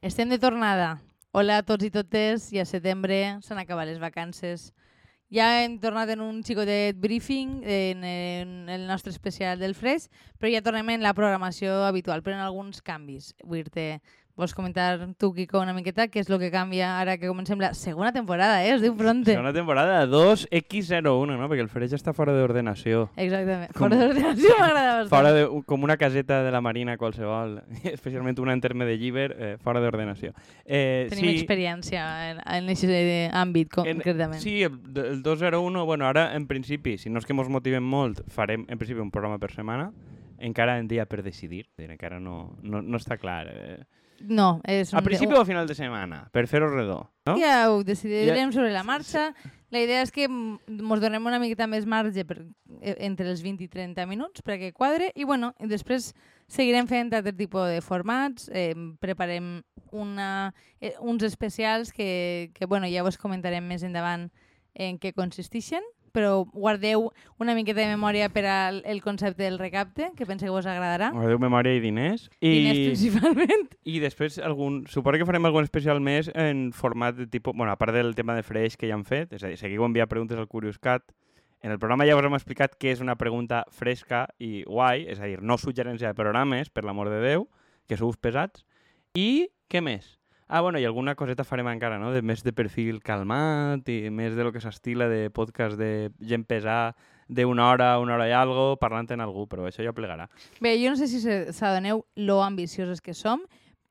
Estem de tornada. Hola a tots i totes. I a setembre s'han acabat les vacances. Ja hem tornat en un xicotet briefing en, en el nostre especial del Fresh, però ja tornem en la programació habitual, però en alguns canvis. Vull dir-te, Vols comentar tu, Kiko, una miqueta què és el que canvia ara que comencem la segona temporada, eh? Es diu pronte. Segona temporada, 2X01, no? Perquè el Fresh està fora d'ordenació. Exactament. Com- Fora d'ordenació m'agrada bastant. Fora de, com una caseta de la Marina qualsevol, especialment una en terme de lliber, eh, fora d'ordenació. Eh, Tenim experiència en, en aquest àmbit, concretament. Sí, el, el 201, bueno, ara en principi, si no és que ens motivem molt, farem en principi un programa per setmana, encara en dia per decidir, encara no, no, no està clar. Eh. No, és A principi o a final de setmana, per fer-ho redó, no? Ja ho decidirem sobre la marxa. La idea és que ens donem una miqueta més marge per, eh, entre els 20 i 30 minuts perquè quadre i bueno, després seguirem fent altre tipus de formats, eh, preparem una, eh, uns especials que, que bueno, ja vos comentarem més endavant en què consistixen, però guardeu una miqueta de memòria per al el concepte del recapte, que pense que vos agradarà. Guardeu memòria i diners. I, Diners principalment. I després, algun, suposo que farem algun especial més en format de tipus... Bueno, a part del tema de fresh que ja han fet, és a dir, seguiu enviant preguntes al CuriousCat. En el programa ja us hem explicat què és una pregunta fresca i guai, és a dir, no suggerència de programes, per l'amor de Déu, que sou pesats. I què més? Ah, bueno, i alguna coseta farem encara, no? De més de perfil calmat i més de lo que s'estila de podcast de gent pesar d'una hora, una hora i algo, parlant en algú, però això ja plegarà. Bé, jo no sé si s'adoneu lo ambiciosos que som,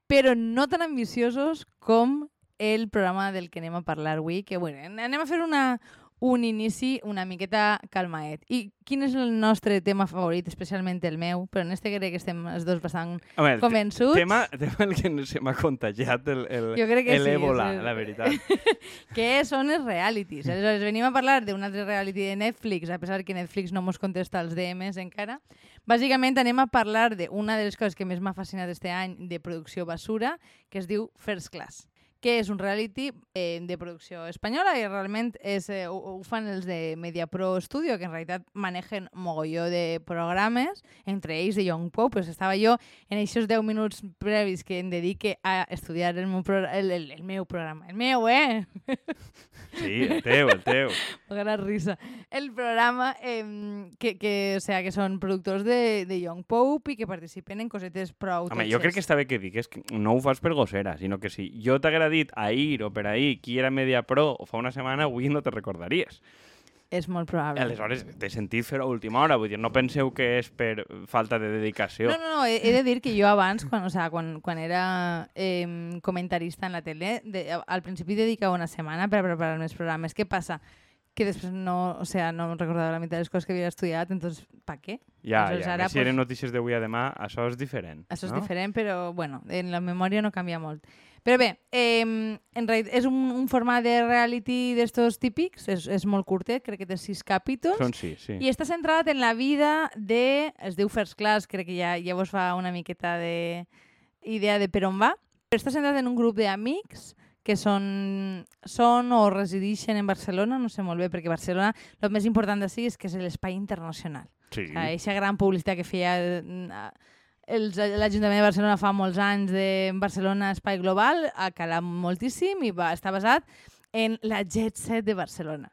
però no tan ambiciosos com el programa del que anem a parlar avui, que bueno, anem a fer una, un inici una miqueta calmaet. I quin és el nostre tema favorit, especialment el meu? Però en este crec que estem els dos bastant Home, el convençuts. tema, tema el que no se m'ha contagiat el, el, Jo crec que sí, la veritat. que són els realities. Aleshores, venim a parlar d'un altre reality de Netflix, a pesar que Netflix no mos contesta els DMs encara. Bàsicament anem a parlar d'una de les coses que més m'ha fascinat este any de producció basura, que es diu First Class que és un reality eh, de producció espanyola i realment és, eh, ho, ho fan els de Mediapro Studio, que en realitat manegen mogolló de programes, entre ells de Young Pope, pues estava jo en aquests 10 minuts previs que em dedique a estudiar el meu, el, el, el meu programa. El meu, eh? Sí, el teu, el teu. Gran risa. El programa eh, que, que, o sea, que són productors de, de Young Pope i que participen en cosetes prou Home, jo crec que està bé que digues que no ho fas per gossera, sinó que si jo t'haguera dit ahir o per ahir qui era Media Pro o fa una setmana, avui no te recordaries. És molt probable. Aleshores, té sentit fer-ho a última hora, vull dir, no penseu que és per falta de dedicació. No, no, no, he, he de dir que jo abans, quan, o sea, quan, quan era eh, comentarista en la tele, de, al principi dedicava una setmana per preparar els programes. Què passa? Que després no, o sea, no em recordava la meitat de les coses que havia estudiat, entonces, pa què? ja, aleshores ja, ara, si eren notícies d'avui a demà, això és diferent. Això és no? diferent, però bueno, en la memòria no canvia molt. Però bé, eh, en realitat és un, un format de reality d'estos típics, és, és molt curtet, crec que té sis capítols, Són sí, sí. i està centrat en la vida de... Es diu First Class, crec que ja, ja vos fa una miqueta de idea de per on va. Però està centrat en un grup d'amics que són, són o resideixen en Barcelona, no sé molt bé, perquè Barcelona, el més important d'ací és que és l'espai internacional. sí. Aquesta gran publicitat que feia eh, l'Ajuntament de Barcelona fa molts anys de Barcelona Espai Global ha calat moltíssim i va estar basat en la jet set de Barcelona.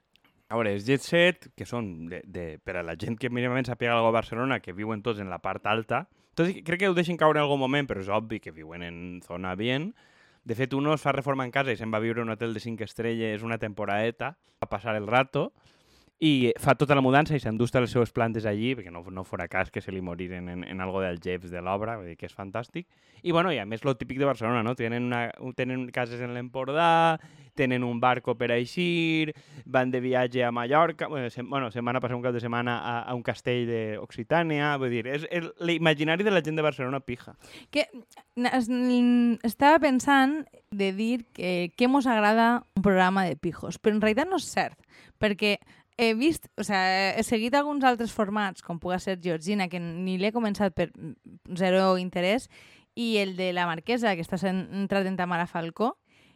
A veure, els jet set, que són de, de, per a la gent que mínimament sàpiga alguna a Barcelona, que viuen tots en la part alta, tot i que crec que ho deixen caure en algun moment, però és obvi que viuen en zona bien. De fet, uno es fa reforma en casa i se'n va viure un hotel de 5 estrelles una temporadeta a passar el rato i fa tota la mudança i s'endusta les seues plantes allí, perquè no, no fora cas que se li moriren en, en algo del Jeps de l'obra, vull dir que és fantàstic. I, bueno, i a més, lo típic de Barcelona, no? Tenen, una, tenen cases en l'Empordà, tenen un barco per eixir, van de viatge a Mallorca, bueno, se, bueno se'n van a passar un cap de setmana a, a un castell d'Occitània, vull dir, és, és l'imaginari de la gent de Barcelona pija. Que es- estava pensant de dir que, que mos agrada un programa de pijos, però en realitat no és cert, perquè he vist, o sea, he seguit alguns altres formats, com puga ser Georgina, que ni l'he començat per zero interès, i el de la Marquesa, que està centrat en Tamara Falcó.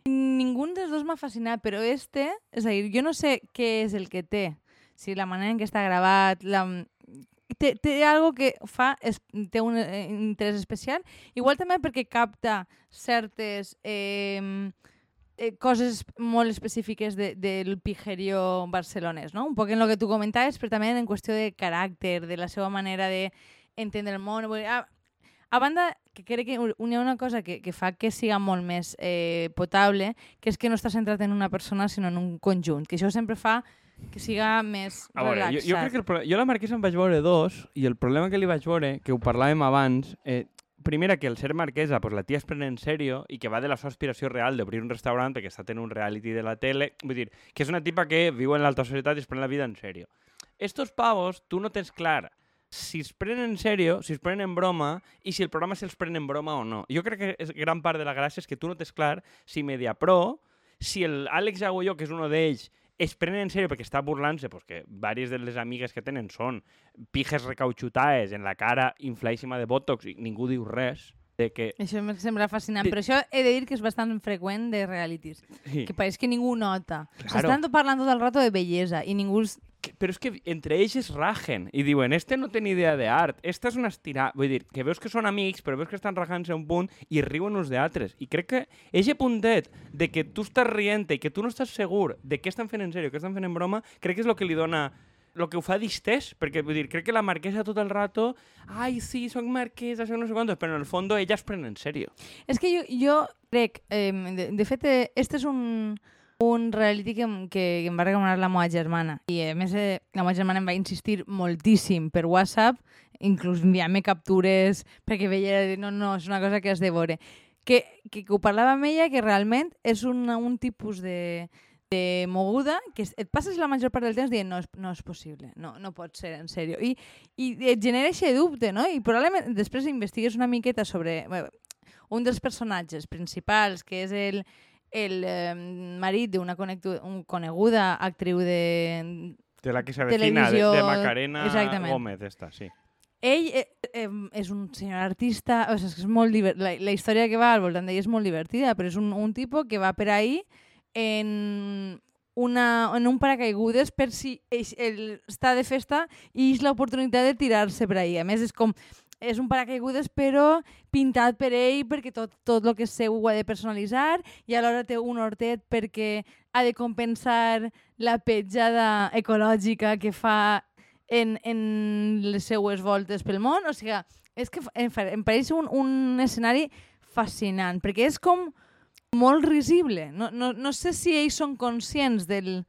Ningú dels dos m'ha fascinat, però este, és a dir, jo no sé què és el que té, si la manera en què està gravat, la, té, té algo que fa, es, té un eh, interès especial. Igual també perquè capta certes eh, eh, coses molt específiques de, del pijerio barcelonès, no? Un poc en el que tu comentaves, però també en qüestió de caràcter, de la seva manera d'entendre el món. A, a banda, que crec que hi ha una cosa que, que fa que siga molt més eh, potable, que és que no està centrat en una persona, sinó en un conjunt, que això sempre fa que siga més A veure, jo, relaxat. jo crec que el, jo la Marquesa em vaig veure dos i el problema que li vaig veure, que ho parlàvem abans, eh, primera que el ser marquesa, pues la tia es pren en sèrio i que va de la seva aspiració real d'obrir un restaurant perquè està tenint un reality de la tele, vull dir, que és una tipa que viu en l'alta societat i es pren la vida en sèrio. Estos pavos, tu no tens clar si es prenen en sèrio, si es prenen en broma i si el programa se'ls pren en broma o no. Jo crec que és gran part de la gràcia és que tu no tens clar si Mediapro, si el Àlex Agulló, que és un d'ells, es prenen en sèrio perquè està burlant-se, pues diverses de les amigues que tenen són pijes recauxutades en la cara infladíssima de botox i ningú diu res de que... Això em sembla fascinant, De- però això he de dir que és bastant freqüent de realities, Sí. que pareix que ningú nota. Claro. S'estan parlant tot el rato de bellesa i ningú... es- que- Però és que entre ells es rajen i diuen, este no té ni idea d'art, esta és una estirada. Vull dir, que veus que són amics, però veus que estan rajant-se a un punt i riuen uns d'altres. I crec que eixe puntet de que tu estàs rient i que tu no estàs segur de què estan fent en sèrio, què estan fent en broma, crec que és el que li dona el que ho fa distès, perquè vull dir, crec que la marquesa tot el rato, ai, sí, soc marquesa, soc no sé quantos, però en el fons ella es pren en sèrio. És que jo, jo crec, eh, de, de fet, eh, este és un, un reality que, que, que em va recomanar la meva germana. I a més, eh, la meva germana em va insistir moltíssim per WhatsApp, inclús enviar-me captures perquè veia, no, no, és una cosa que has de veure. Que, que, que ho parlava amb ella, que realment és una, un tipus de, de moguda que et passes la major part del temps dient no és, no és possible, no, no pot ser, en sèrio. I, I et genera aquest dubte, no? I probablement després investigues una miqueta sobre... Bé, un dels personatges principals, que és el, el eh, marit d'una coneguda actriu de... De la que s'avecina, de, de Macarena exactament. Gómez, esta, sí. Ell eh, eh, és un senyor artista, o sigui, és molt la, la història que va al voltant d'ell és molt divertida, però és un, un tipus que va per ahí en, una, en un paracaigudes per si ell, està de festa i és l'oportunitat de tirar-se per ahí. A més, és com és un paracaigudes però pintat per ell perquè tot, tot el que és seu ho ha de personalitzar i alhora té un hortet perquè ha de compensar la petjada ecològica que fa en, en les seues voltes pel món. O sigui, és que em, em pareix un, un escenari fascinant, perquè és com molt risible. No, no, no sé si ells són conscients del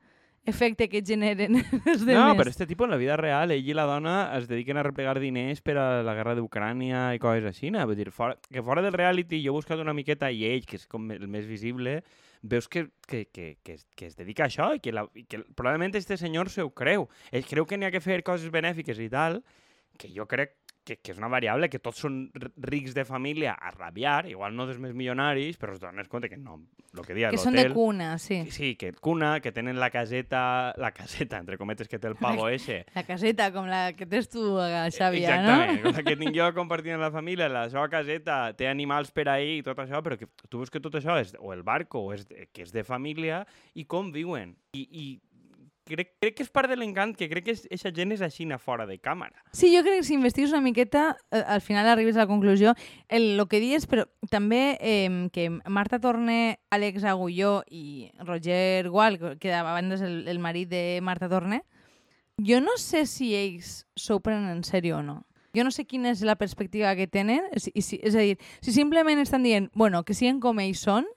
efecte que generen els No, demés. però este tipus en la vida real, ell i la dona es dediquen a replegar diners per a la guerra d'Ucrània i coses així. No? Vull dir, fora, que fora del reality jo he buscat una miqueta i ell, que és com el més visible, veus que, que, que, que, es, que es dedica a això i que, la, i que probablement este senyor se ho creu. Ell creu que n'hi ha que fer coses benèfiques i tal, que jo crec que, que és una variable, que tots són rics de família a rabiar, igual no dels més milionaris, però es dones compte que no, el que dia que són de cuna, sí. Que sí, que cuna, que tenen la caseta, la caseta, entre cometes, que té el pavo ese. La caseta, com la que tens tu, eh, Xavi, Exactament, no? com la que tinc jo compartint amb la família, la seva caseta té animals per ahí i tot això, però que tu veus que tot això és o el barco o és que és de família i com viuen. I, i crec, crec que és part de l'encant, que crec que aquesta gent és així fora de càmera. Sí, jo crec que si investigues una miqueta, eh, al final arribes a la conclusió. El, lo que dius, però també eh, que Marta Torné, Àlex Agulló i Roger Gual, que a banda és el, el marit de Marta Torné, jo no sé si ells s'ho prenen en sèrio o no. Jo no sé quina és la perspectiva que tenen, si, si, és a dir, si simplement estan dient, bueno, que siguen com ells són,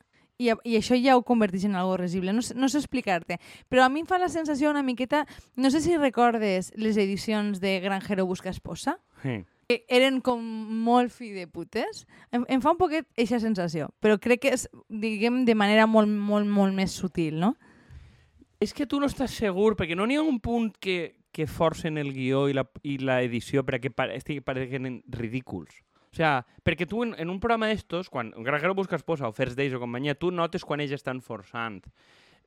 i, i això ja ho converteix en algo risible. No, sé- no sé explicar-te. Però a mi em fa la sensació una miqueta... No sé si recordes les edicions de Granjero busca esposa, Sí. que eren com molt fi de putes. Em, em fa un poquet eixa sensació, però crec que és, diguem, de manera molt, molt, molt més sutil, no? És que tu no estàs segur, perquè no n'hi ha un punt que, que forcen el guió i la, i la edició perquè pare, estigui pareguen ridículs. O sea, perquè tu en, en un programa d'estos, quan un granjero busca esposa o First Days o companyia, tu notes quan ells estan forçant.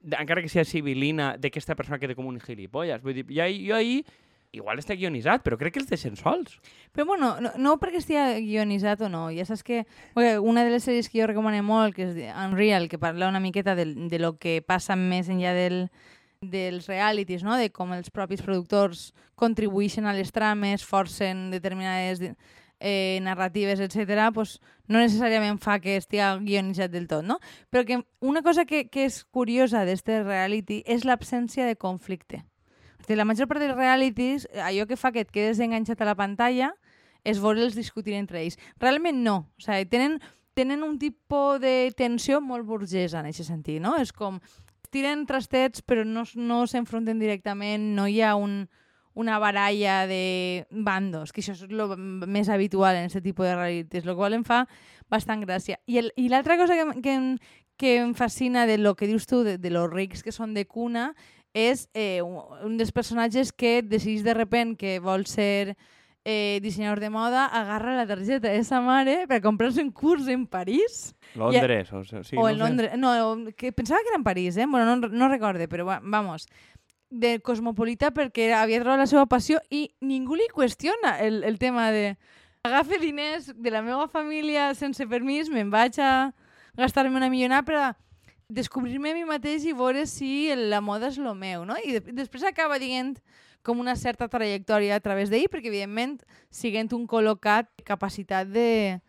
Encara que sigui civilina, de que aquesta persona quede com un gilipolles. Vull dir, jo, jo ahir igual està guionitzat, però crec que els deixen sols. Però bueno, no, no perquè estigui guionitzat o no. Ja saps que bé, una de les sèries que jo recomano molt, que és Unreal, que parla una miqueta de, de lo que passa més enllà del, dels realities, no? de com els propis productors contribueixen a les trames, forcen determinades eh, narratives, etc., pues, no necessàriament fa que estigui guionitzat del tot, no? Però que una cosa que, que és curiosa d'este reality és l'absència de conflicte. De la major part dels realities, allò que fa que et quedes enganxat a la pantalla és veure'ls discutir entre ells. Realment no. O sigui, tenen, tenen un tipus de tensió molt burgesa en aquest sentit, no? És com tiren trastets però no, no s'enfronten directament, no hi ha un, una baralla de bandos, que això és el més habitual en aquest tipus de realities, el qual em fa bastant gràcia. I, i l'altra cosa que, que, que em fascina de lo que dius tu, de, de los rics que són de cuna, és eh, un dels personatges que decideix de repent que vol ser eh, dissenyador de moda, agarra la targeta de sa mare per comprar-se un curs en París. Londres, o, sea, sí, o no en. Londres. No, que pensava que era en París, eh? Bueno, no, no recorde, però va- vamos de cosmopolita perquè havia trobat la seva passió i ningú li qüestiona el, el tema de agafe diners de la meva família sense permís, me'n vaig a gastar-me una millonada per descobrir-me a mi mateix i veure si la moda és lo meu, no? I de després acaba dient com una certa trajectòria a través d'ell, perquè evidentment, siguent un col·locat, capacitat de...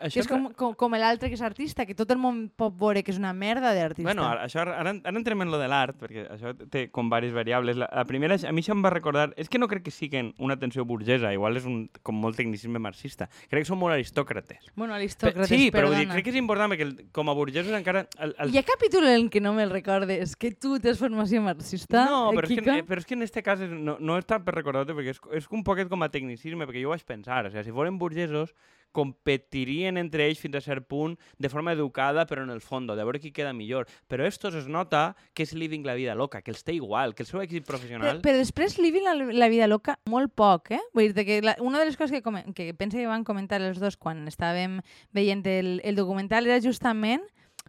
Això és com, com, com l'altre que és artista, que tot el món pot veure que és una merda d'artista. Bueno, ara, això, ara, ara entrem en lo de l'art, perquè això té com diverses variables. La, la primera, a mi això em va recordar... És que no crec que siguin una tensió burgesa, igual és un, com molt tecnicisme marxista. Crec que són molt aristòcrates. Bueno, Pe- aristòcrates, sí, però vull perdona. dir, crec que és important perquè el, com a burgesos encara... El, el... Hi ha capítol en què no me'l recordes, que tu tens formació marxista, No, però és, que, Kika? eh, però és que en este cas no, no tant per recordar-te, perquè és, és un poquet com a tecnicisme, perquè jo ho vaig pensar. O sigui, si foren burgesos, competirien entre ells fins a cert punt de forma educada, però en el fons, de veure qui queda millor. Però estos es nota que és living la vida loca, que els té igual, que el seu èxit Però, professional... però després living la, la vida loca molt poc, eh? Vull dir que la, una de les coses que, come, que penso que van comentar els dos quan estàvem veient el, el documental era justament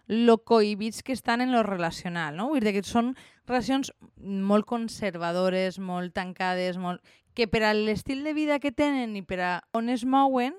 lo cohibits que estan en lo relacional, no? Vull dir que són relacions molt conservadores, molt tancades, molt... que per a l'estil de vida que tenen i per a on es mouen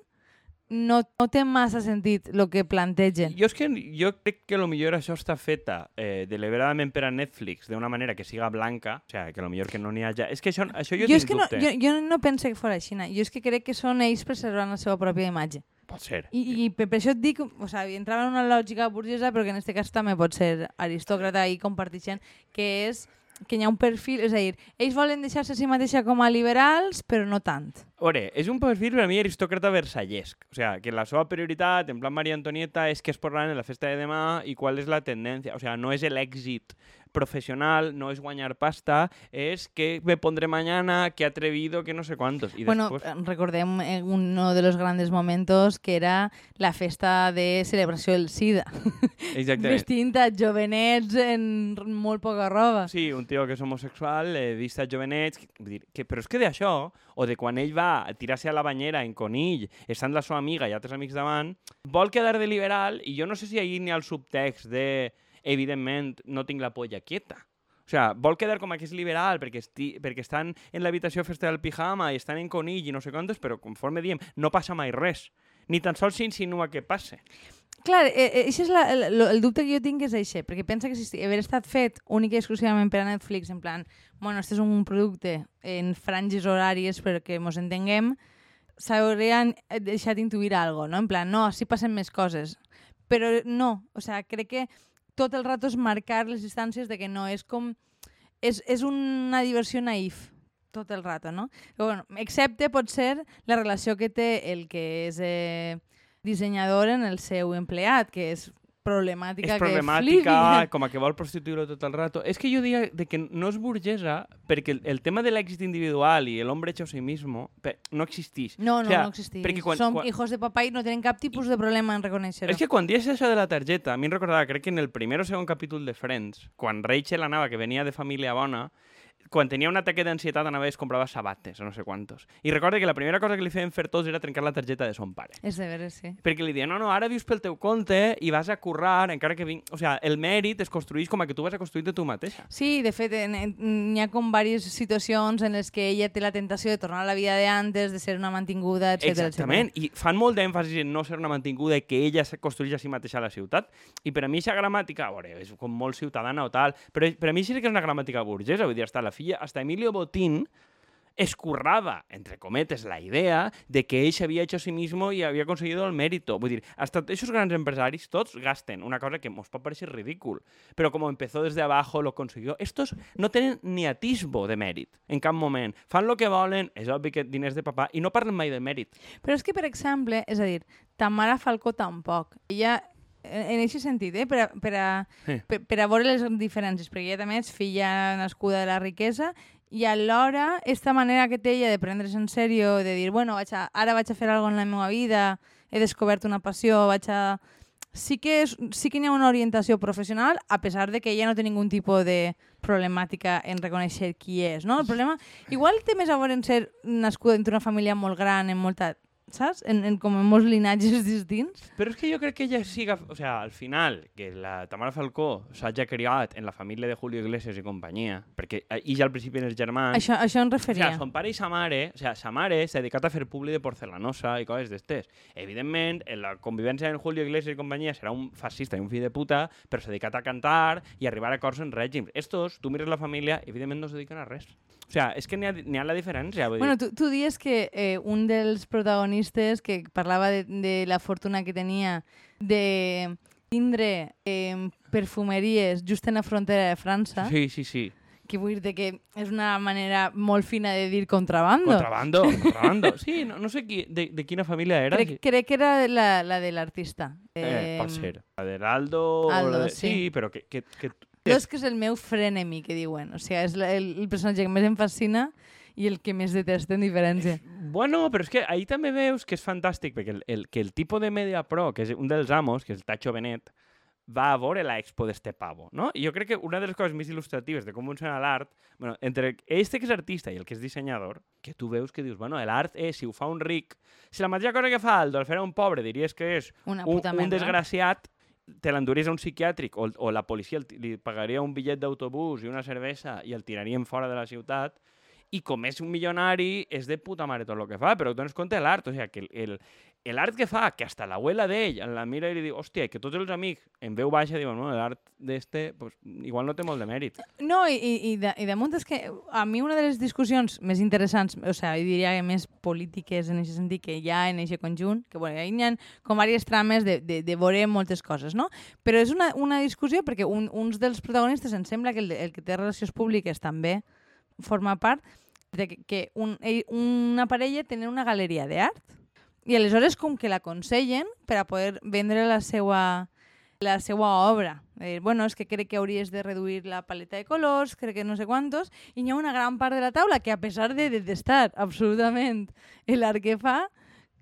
no, no té massa sentit el que plantegen. Jo és que jo crec que lo millor això està feta eh, deliberadament per a Netflix d'una manera que siga blanca, o sigui, que lo millor que no n'hi haja... És que això, això jo, jo, és que no, dubte. jo, jo no penso que fos així. no. Jo és que crec que són ells preservant la seva pròpia imatge. Pot ser. I, i per, per això et dic, o sigui, entrava en una lògica burgesa, però que en aquest cas també pot ser aristòcrata i compartixent, que és que hi ha un perfil, és a dir, ells volen deixar-se a si mateixa com a liberals, però no tant. Ore, és un perfil per a mi aristòcrata versallesc. O sea, que la seva prioritat, en plan Maria Antonieta, és què es posaran en la festa de demà i qual és la tendència. O sea, no és l'èxit professional, no és guanyar pasta, és que me pondré mañana, que atrevido, que no sé cuántos. I bueno, després... eh, recordem eh, uno de los grandes momentos que era la festa de celebració del SIDA. Exactament. Vestint a jovenets en molt poca roba. Sí, un tio que és homosexual, eh, vist a jovenets... que- Vull dir, que, però és que d'això, o de quan ell va a tirar-se a la banyera en conill, estant la seva amiga i altres amics davant, vol quedar de liberal, i jo no sé si ahir n'hi ha el subtext de, evidentment, no tinc la polla quieta. O sea, vol quedar com a que és liberal perquè, esti, perquè estan en l'habitació festa del pijama i estan en conill i no sé quantos, però conforme diem, no passa mai res. Ni tan sols s'insinua que passe. Clar, eh, eh, és la, el, el dubte que jo tinc és això, perquè pensa que si haver estat fet únic i exclusivament per a Netflix, en plan, bueno, este és un producte en franges horàries perquè mos entenguem, s'haurien deixat intuir algo, no? En plan, no, així passen més coses. Però no, o sea, crec que tot el rato és marcar les distàncies de que no, és com... És, és una diversió naïf tot el rato, no? Però, bueno, excepte pot ser la relació que té el que és eh, dissenyador en el seu empleat, que és problemàtica, és problemàtica, que com a que vol prostituir-ho tot el rato. És que jo diria de que no és burgesa perquè el, el tema de l'èxit individual i l'hombre hecho a sí mismo no existeix. No, no, O sea, no existeix. perquè quan- Som quan- hijos de papá i no tenen cap tipus de problema en reconèixer-ho. És que quan dius això de la targeta, a mi em recordava, crec que en el primer o segon capítol de Friends, quan Rachel anava, que venia de família bona, quan tenia un ataque d'ansietat anava i es comprava sabates o no sé quantos. I recorda que la primera cosa que li feien fer tots era trencar la targeta de son pare. És de veres, sí. Perquè li diuen, no, no, ara vius pel teu compte i vas a currar, encara que vinc... O sigui, el mèrit es construeix com a que tu vas a construir de tu mateixa. Sí, de fet, n'hi ha com diverses situacions en les que ella té la tentació de tornar a la vida de antes, de ser una mantinguda, etc. Exactament, i fan molt d'èmfasis en no ser una mantinguda i que ella se construeix a si mateixa a la ciutat. I per a mi aquesta gramàtica, a veure, és com molt ciutadana o tal, però per a mi sí que és una gramàtica burgesa, vull dir, hasta la filla, hasta Emilio Botín escurraba, entre cometes, la idea de que ell s'havia hecho a sí mismo i havia conseguido el mérito. Vull dir, hasta esos grans empresaris tots gasten una cosa que mos pot parecer ridícul, però com empezó desde abajo, lo consiguió. Estos no tenen ni atisbo de mèrit en cap moment. Fan lo que volen, és obvi que diners de papà, i no parlen mai de mèrit. Però és que, per exemple, és a dir, Tamara Falcó tampoc. Ella, en aquest sentit, eh, per, a, per, a, Sí. per, per a veure les diferències, perquè ella també és filla nascuda de la riquesa i alhora, esta manera que té ella de prendre's en sèrio, de dir, bueno, vaig a, ara vaig a fer alguna en la meva vida, he descobert una passió, vaig a... Sí que, és, sí que hi ha una orientació professional, a pesar de que ella no té ningun tipus de problemàtica en reconèixer qui és, no? El problema, igual té més a veure en ser nascuda entre una família molt gran, en molta saps? En, en, com en molts linatges distints. Però és que jo crec que ella siga... O sea, al final, que la Tamara Falcó s'hagi criat en la família de Julio Iglesias i companyia, perquè ella al principi els germans... Això, això em O referia. sea, son pare i sa mare, o sea, sa mare s'ha dedicat a fer publi de porcelanosa i coses d'estes. Evidentment, en la convivència en Julio Iglesias i companyia serà un fascista i un fill de puta, però s'ha dedicat a cantar i arribar a acords en règims. Estos, tu mires la família, evidentment no es dediquen a res. O sea, és que n'hi ha, ha la diferència. Vull Bueno, dir. tu, tu dies que eh, un dels protagonistes que parlava de, de la fortuna que tenia de tindre eh, perfumeries just en la frontera de França, Sí, sí, sí. que vull dir que és una manera molt fina de dir contrabando. Contrabando, contrabando. Sí, no, no sé qui, de, de quina família era. Crec, crec que era la, la de l'artista. Eh, pot ser. La de l'Aldo... Aldo, de... sí. sí, però que... que, que... Jo és que és el meu frenemy, que diuen. O sigui, és la, el, el personatge que més em fascina i el que més detesto en diferència. Bueno, però és que ahí també veus que és fantàstic, perquè el, el, que el tipus de Media Pro, que és un dels amos, que és el Tacho Benet, va a veure la expo d'este pavo, no? I jo crec que una de les coses més il·lustratives de com funciona l'art, bueno, entre este que és artista i el que és dissenyador, que tu veus que dius, bueno, l'art és, si ho fa un ric, si la mateixa cosa que fa Aldo al fer a un pobre diries que és Una un, un desgraciat, te l'enduries a un psiquiàtric o, o la policia el, li pagaria un bitllet d'autobús i una cervesa i el tirarien fora de la ciutat i com és un milionari, és de puta mare tot el que fa, però dones compte l'art, o sigui, que el, l'art que fa, que hasta l'abuela d'ell la mira i li diu, hòstia, que tots els amics en veu baixa diuen, bueno, l'art d'este, pues, igual no té molt de mèrit. No, i, i, de, i damunt és que a mi una de les discussions més interessants, o sigui, diria que més polítiques en aquest sentit que hi ha en aquest conjunt, que bueno, hi ha com diverses trames de, de, de veure moltes coses, no? Però és una, una discussió perquè un, uns dels protagonistes em sembla que el, de- el que té relacions públiques també forma part de que, un, una parella tenen una galeria d'art i aleshores com que l'aconsellen per a poder vendre la seva, la seva obra. Eh, bueno, és que crec que hauries de reduir la paleta de colors, crec que no sé quantos, i hi ha una gran part de la taula que a pesar de detestar absolutament l'art que fa,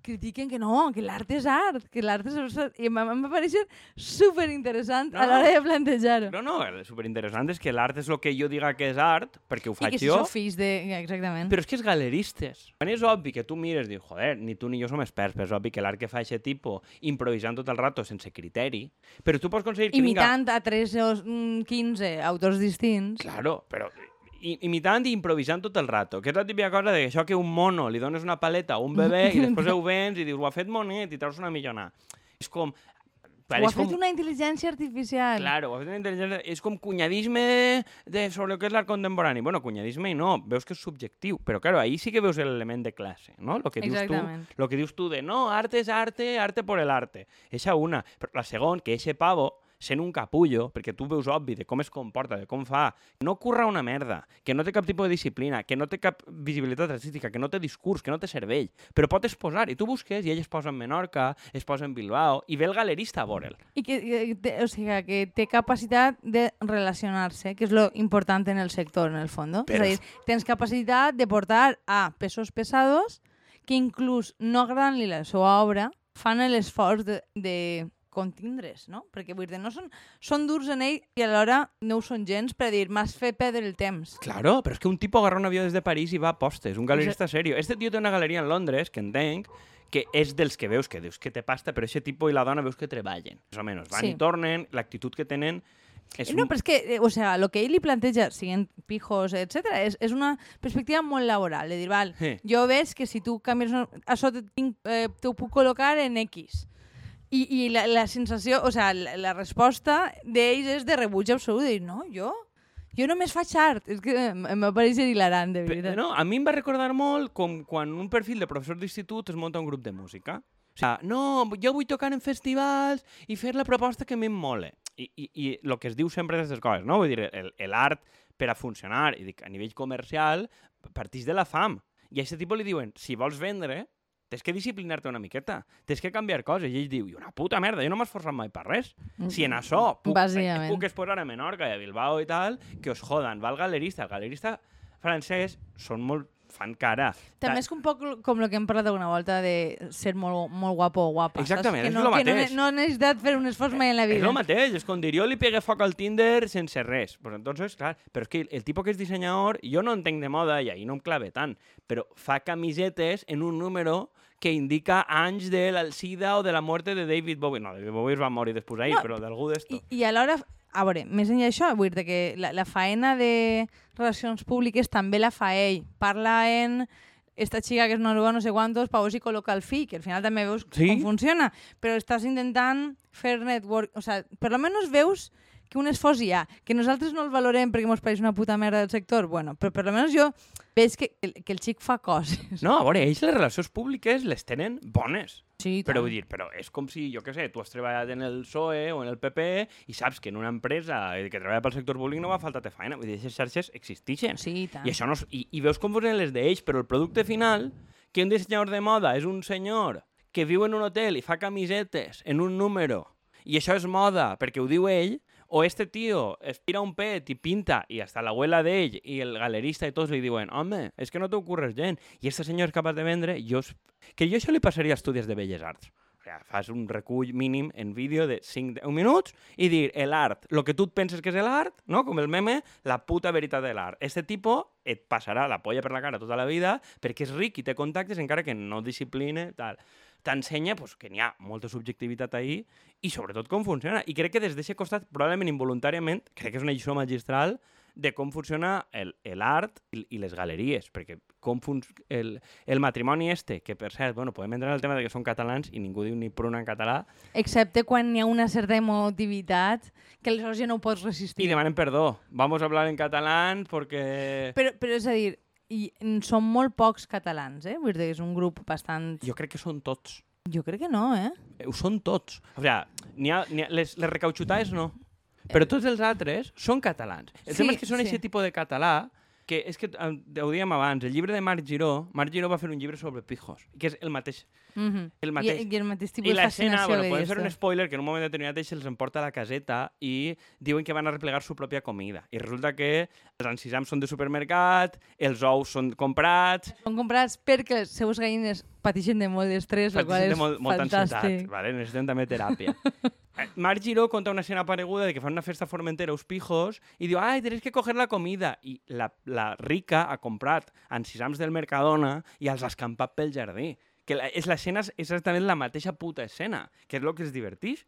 critiquen que no, que l'art és art, que l'art és... I em va, parèixer superinteressant No. a l'hora de plantejar-ho. No, no, el superinteressant és que l'art és el que jo diga que és art, perquè ho I faig que si jo, fills de... Exactament. Però és que és galeristes. Quan és obvi que tu mires i dius, joder, ni tu ni jo som experts, però és obvi que l'art que fa aquest tipus, improvisant tot el rato sense criteri, però tu pots aconseguir que Imitant a 3 o mm, 15 autors distints. Claro, però i- imitant i improvisant tot el rato, que és la típica cosa de que això que un mono li dones una paleta a un bebè i després ho vens i dius, ho ha fet monet i treus una millona. És com... Ho ha pareix fet com... una intel·ligència artificial. Claro, ho ha fet una intel·ligència... És com cunyadisme de, sobre el que és l'art contemporani. Bueno, cunyadisme i no, veus que és subjectiu. Però, claro, ahí sí que veus l'element de classe, no? Lo que dius tu, lo que dius tu de no, arte és arte, arte por el arte. Eixa una. Però la segon, que eixe pavo, sent un capullo, perquè tu veus obvi de com es comporta, de com fa, no curra una merda, que no té cap tipus de disciplina, que no té cap visibilitat artística, que no té discurs, que no té cervell, però pot exposar, i tu busques, i ell es posa en Menorca, es posa en Bilbao, i ve el galerista a veure'l. I que, que té, o sigui, que té capacitat de relacionar-se, que és lo important en el sector, en el fons. Però- És a dir, tens capacitat de portar a pesos pesados que inclús no agradant-li la seva obra, fan l'esforç de, de contindre's, no? Perquè vull dir, no són, són durs en ell i alhora no ho són gens per dir m'has fet perdre el temps. Claro, però és que un tipus agarra un avió des de París i va a postes, un galerista serio. Este tio té una galeria en Londres, que entenc, que és dels que veus que dius que té pasta, però aquest tipus i la dona veus que treballen. Més o menys, van Sí. i tornen, l'actitud que tenen és No, un... però és que, eh, o sea, lo que ell li planteja, siguent pijos, etc és, és una perspectiva molt laboral, de dir, val, Sí. jo veig que si tu canvies, una- això te, tinc, eh, te ho puc col·locar en X. I, i la, la sensació, o sea, la, la resposta d'ells és de rebuig absolut, de dir, no, jo, jo només faig art. És que em, va parèixer hilarant, de veritat. No, a mi em va recordar molt com quan un perfil de professor d'institut es munta un grup de música. O sigui, no, jo vull tocar en festivals i fer la proposta que a mi em mole. I, i, i el que es diu sempre d'aquestes coses, no? Vull dir, el- l'art per a funcionar, i dic, a nivell comercial, partix de la fam. I a aquest tipus li diuen, si vols vendre, tens que disciplinar-te una miqueta, tens que canviar coses. I ell diu, i una puta merda, jo no m'he esforçat mai per res. Si en això puc, Bàsicament. puc exposar a Menorca i a Bilbao i tal, que us jodan. Va el galerista, el galerista francès són molt fan cara. També és un poc com el que hem parlat alguna volta de ser molt, molt guapo o guapa. saps? Exactament, que és no, lo que no, mateix. no necessitat fer un esforç mai en la És vida. el mateix, és com dir, jo li pegué foc al Tinder sense res. Pues entonces, clar, però és que el tipus que és dissenyador, jo no entenc de moda i ahir no em clave tant, però fa camisetes en un número que indica anys de l'Alcida o de la muerte de David Bowie. No, David Bowie es va morir després d'ahir, No, però d'algú d'esto. I, I alhora, a veure, més enllà d'això, vull dir que la, la faena de relacions públiques també la fa ell. Parla en esta xica que és noruega no sé quantos, pa veure si col·loca el fill, que al final també veus Sí. com funciona, però estàs intentant fer network, o sea, per lo menos veus que un esforç hi ha, que nosaltres no el valorem perquè ens pareix una puta merda del sector, bueno, però per lo menos jo veig que, que el xic fa coses. No, a veure, ells les relacions públiques les tenen bones. Sí, Però vull dir, però és com si, jo què sé, tu has treballat en el PSOE o en el PP i saps que en una empresa que treballa pel sector públic no va faltar-te feina. Vull dir, aquestes xarxes existeixen. Sí, i tant. I, això no, és- i, I veus com funcionen les d'ells, però el producte final, que un dissenyador de moda és un senyor que viu en un hotel i fa camisetes en un número, i això és moda perquè ho diu ell, o este tio es tira un pet i pinta, i hasta l'abuela d'ell i el galerista i tots li diuen home, és que no t'ocorres gent, i este senyor és capaç de vendre, jo, que jo això li passaria a estudis de Belles Arts. O sigui, fas un recull mínim en vídeo de 5-10 minuts i dir l'art, el que tu et penses que és l'art, no? com el meme, la puta veritat de l'art. Este tipus et passarà la polla per la cara tota la vida perquè és ric i té contactes encara que no discipline, tal. T'ensenya pues, que n'hi ha molta subjectivitat ahí i sobretot com funciona. I crec que des d'aquest costat, probablement involuntàriament, crec que és una lliçó magistral de com funciona el- l'art i, i les galeries, perquè com el, el matrimoni este, que per cert, bueno, podem entrar en el tema de que són catalans i ningú diu ni pruna en català, Excepte quan hi ha una certa emotivitat que aleshores ja no ho pots resistir. i demanen perdó. Vamos a hablar en catalán porque... Però, però és a dir, i són molt pocs catalans, eh? Vull dir és un grup bastant... Jo crec que són tots. Jo crec que no, eh? Eh, Ho són tots. O sigui, n'hi ha, ha, les, les recauxutades no. Però tots els altres són catalans. El Sí, tema és que són sí. aquest tipus de català que és que ho dèiem abans, el llibre de Marc Giró, Marc Giró va fer un llibre sobre pijos, que és el mateix. Mm -hmm. El mateix. I, I el mateix tipus I de l'escena, fascinació bueno, podem fer un spoiler, que en un moment determinat ells se'ls emporta a la caseta i diuen que van a replegar su pròpia comida. I resulta que els encisams són de supermercat, els ous són comprats, Són comprats perquè les seues gallines pateixen de molt d'estrès, el qual és molt, molta ansietat, fantàstic. vale? necessiten també teràpia. Eh, Marc Giró conta una escena pareguda de que fan una festa a Formentera uns pijos i diu, ai, tenéis que coger la comida. I la, la rica ha comprat encisams del Mercadona i els ha escampat pel jardí. Que la, és l'escena és exactament la mateixa puta escena, que és el que es diverteix.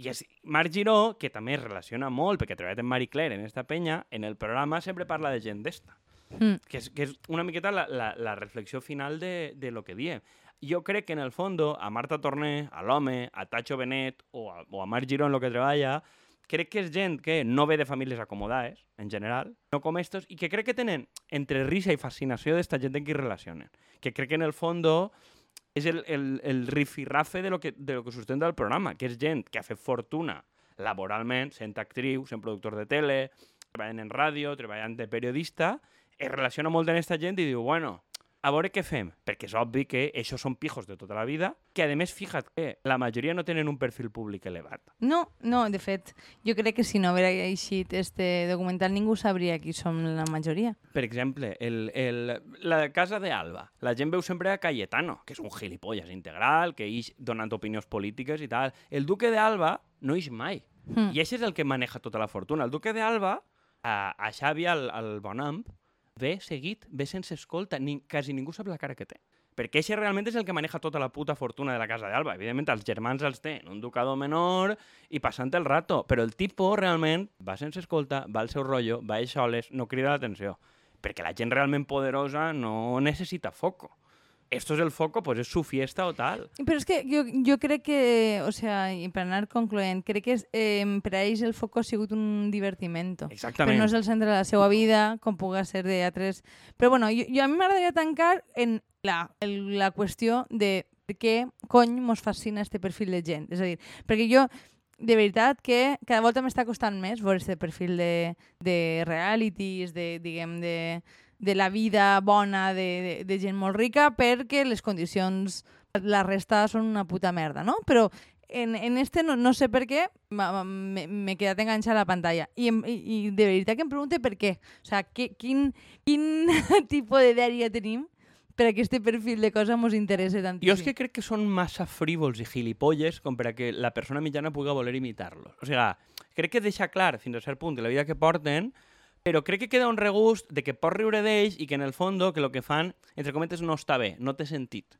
I és Marc Giró, que també es relaciona molt, perquè ha treballat amb Marie Claire en esta penya, en el programa sempre parla de gent d'esta Mm. que és, que és una miqueta la, la, la reflexió final de, de lo que diem. Jo crec que en el fondo a Marta Torné, a l'home, a Tacho Benet o a, o a Marc Giró en lo que treballa, crec que és gent que no ve de famílies acomodades, en general, no com estos, i que crec que tenen entre risa i fascinació d'esta gent en qui relacionen. Que crec que en el fondo és el, el, el rifirrafe de lo, que, de lo que sustenta el programa, que és gent que ha fet fortuna laboralment, sent actriu, sent productor de tele, treballant en ràdio, treballant de periodista, es relaciona molt amb aquesta gent i diu, bueno, a veure què fem, perquè és obvi que això són pijos de tota la vida, que a més, fíjate que la majoria no tenen un perfil públic elevat. No, no, de fet, jo crec que si no haguera eixit este documental ningú sabria qui som la majoria. Per exemple, el, el, la casa de Alba. La gent veu sempre a Cayetano, que és un gilipolles integral, que ix donant opinions polítiques i tal. El duque de Alba no ix mai. Mm. I això és el que maneja tota la fortuna. El duque de Alba, a, a Xavi, al, al Bonamp, ve seguit, ve sense escolta, ni, quasi ningú sap la cara que té. Perquè això realment és el que maneja tota la puta fortuna de la casa d'Alba. Evidentment, els germans els tenen, un ducador menor i passant el rato. Però el tipo realment va sense escolta, va al seu rotllo, va a soles, no crida l'atenció. Perquè la gent realment poderosa no necessita foco. Esto es el foco, pues es su fiesta o tal. Però és que jo, jo crec que, o sea, i per anar concloent, crec que és, eh, per a ells el foco ha sigut un divertimento. Exactament. Però no és el centre de la seva vida, com pugui ser d'altres... Però bueno, jo, jo a mi m'agradaria tancar en la, el, la qüestió de per què cony mos fascina este perfil de gent. És a dir, perquè jo de veritat que cada volta m'està costant més veure aquest perfil de, de realities, de, diguem, de, de la vida bona de, de, de gent molt rica perquè les condicions, la resta són una puta merda, no? Però en, en este no, no sé per què m'he quedat enganxada a la pantalla. I, i, I de veritat que em pregunte per què. O sea, que, quin, quin tipus de dèria tenim per a que este perfil de cosa mos interessa tantíssim. Jo és que crec que són massa frívols i gilipolles com per a que la persona mitjana pugui voler imitar-los. O sigui, crec que deixa clar fins a cert punt de la vida que porten, però crec que queda un regust de que pots riure d'ells i que en el fons que el que fan, entre cometes, no està bé, no té sentit.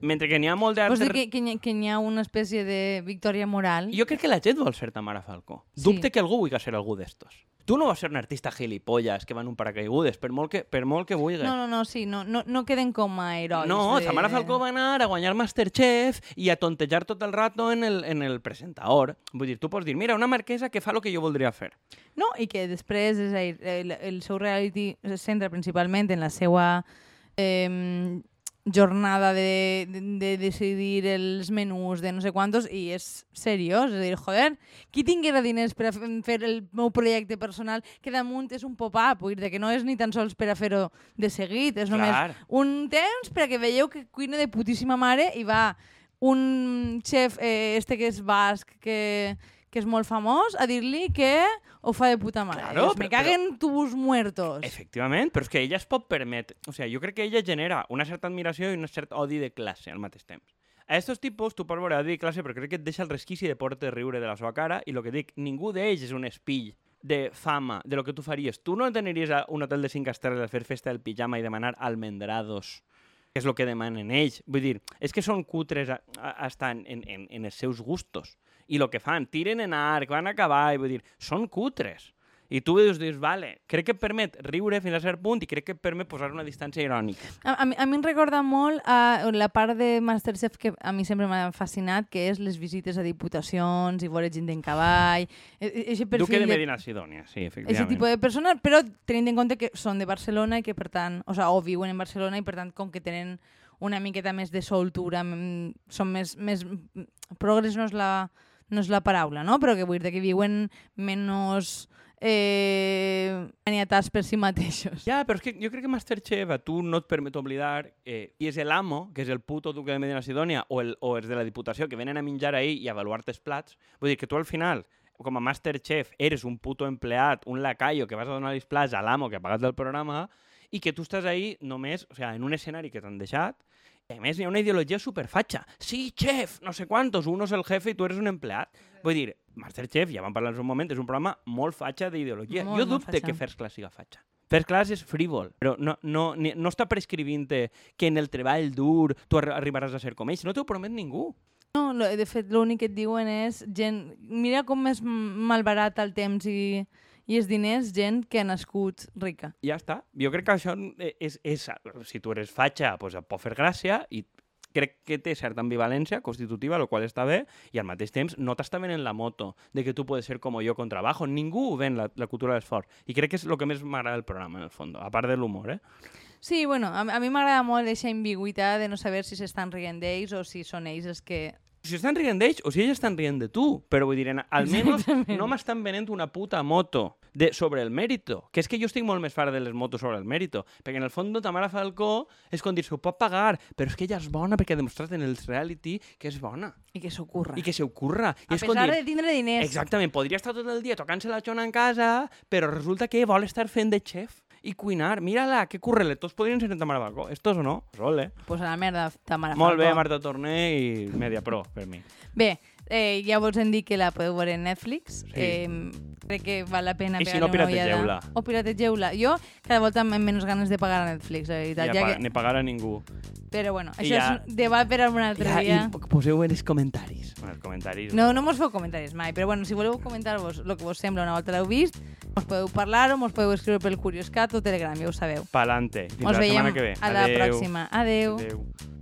Mentre que n'hi ha molt Vols d'altres... dir que, que, n'hi ha- una espècie de victòria moral? Jo crec que la gent vol ser Tamara Falcó. Sí. Dubte que algú vulgui ser algú d'estos. Tu no vas ser un artista gilipolles que va en un paracaigudes, per molt que, per molt que vulguis. No, no, no, sí, no, no, no queden com a herois. No, de... Tamara Falcó va anar a guanyar Masterchef i a tontejar tot el rato en el, en el presentador. Vull dir, tu pots dir, mira, una marquesa que fa el que jo voldria fer. No, i que després és a dir, el, el seu reality se centra principalment en la seva eh, jornada de, de, de decidir els menús de no sé quantos i és seriós, és a dir, joder, qui tinguera diners per a fer el meu projecte personal que damunt és un pop-up, vull dir que no és ni tan sols per a fer-ho de seguit, és només Clar. un temps per a que veieu que cuina de putíssima mare i va un xef, eh, este que és basc, que, que és molt famós, a dir-li que ho fa de puta mare. Claro, Dius, me però- caguen tubos muertos. Efectivament, però és que ella es pot permetre... O sigui, jo crec que ella genera una certa admiració i un cert odi de classe al mateix temps. A estos tipus tu pots veure odi de classe però crec que et deixa el resquici de poder riure de la seva cara i el que dic, ningú d'ells és un espill de fama, de lo que tu faries. Tu no t'aniries a un hotel de 5 estrelles a fer festa del pijama i demanar almendrados que és el que demanen ells. Vull dir, és que són cutres en, en, en, en els seus gustos. I el que fan, tiren en arc, van a cavall, vull dir, són cutres. I tu dius, dius, vale, crec que et permet riure fins a cert punt i crec que et permet posar una distància irònica. A, a, mi, a mi em recorda molt a la part de Masterchef que a mi sempre m'ha fascinat, que és les visites a diputacions i veure gent en cavall. E- e- Duque de Medina Sidonia, sí, Ese efectivament. tipus de persones, però tenint en compte que són de Barcelona i que per tant, o, sea, o viuen en Barcelona i per tant com que tenen una miqueta més de soltura, mm, són més, més progres no és la, no és la paraula, no? però que vull dir que viuen menys eh, maniatats per si mateixos. Ja, però és que jo crec que Masterchef a tu no et permet oblidar eh, qui és l'amo, que és el puto duque de Medina Sidonia, o, el, o els de la Diputació, que venen a menjar ahir i a avaluar-te els plats. Vull dir que tu al final, com a Masterchef, eres un puto empleat, un lacayo que vas a donar els plats a l'amo que ha pagat el programa i que tu estàs ahí només, o sea, en un escenari que t'han deixat a més hi ha una ideologia superfatxa. Sí, chef, no sé quantos, uno és el jefe i tu eres un empleat. Vull dir, Masterchef, ja vam parlar en un moment, és un programa molt fatxa d'ideologia. Jo dubte que First Class siga fatxa. First Class és frívol, però no, no, ni, no està prescrivint-te que en el treball dur tu arri- arribaràs a ser com ells. No t'ho promet ningú. No, lo- de fet, l'únic que et diuen és gent... Mira com és malbarat el temps i, i els diners gent que ha nascut rica. Ja està. Jo crec que això és... és si tu eres fatxa, pues, et pot fer gràcia i crec que té certa ambivalència constitutiva, el qual està bé, i al mateix temps no t'està venent la moto de que tu puedes ser com jo con trabajo. Ningú ven la, la cultura de l'esforç. I crec que és el que més m'agrada del programa, en el fons, a part de l'humor, eh? Sí, bueno, a, a mi m'agrada molt aquesta ambigüitat de no saber si s'estan rient d'ells o si són ells els que... Si estan rient d'ells o si ells estan rient de tu. Però vull dir, en- almenys no m'estan venent una puta moto de, sobre el mèrito. Que és que jo estic molt més fart de les motos sobre el mèrito. Perquè en el fons Tamara Falcó és com dir, s'ho pot pagar, però és que ella és bona perquè ha demostrat en els reality que és bona. I que s'ocorra. I que s'ocorra. I A és pesar dir, de tindre diners. Exactament, podria estar tot el dia tocant-se la xona en casa, però resulta que vol estar fent de xef i cuinar. Mira-la, que curreletos podrien ser en Tamara Falcó. Estos o no? Ole. Pues a la merda, Tamara Molt bé, Falcó. Marta Torné i Media Pro, per mi. Bé, eh, ja vos hem dit que la podeu veure en Netflix. Sí. Eh, crec que val la pena I si no, una ullada. pirategeu-la. O pirategeu-la. Jo cada volta amb menys ganes de pagar a Netflix, la veritat. Ja, Ja pa que... ni pagar a ningú. Però bueno, I això ja- és un debat per a un altre Ja, dia. I poseu en els comentaris. En els comentaris. No, no mos feu comentaris mai, però bueno, si voleu comentar-vos el que vos sembla una volta l'heu vist, mos podeu parlar o mos podeu escriure pel Curioscat o Telegram, ja ho sabeu. Pa'lante. Fins Mos la veiem setmana que ve. a la Adeu. pròxima. Adeu. Adeu.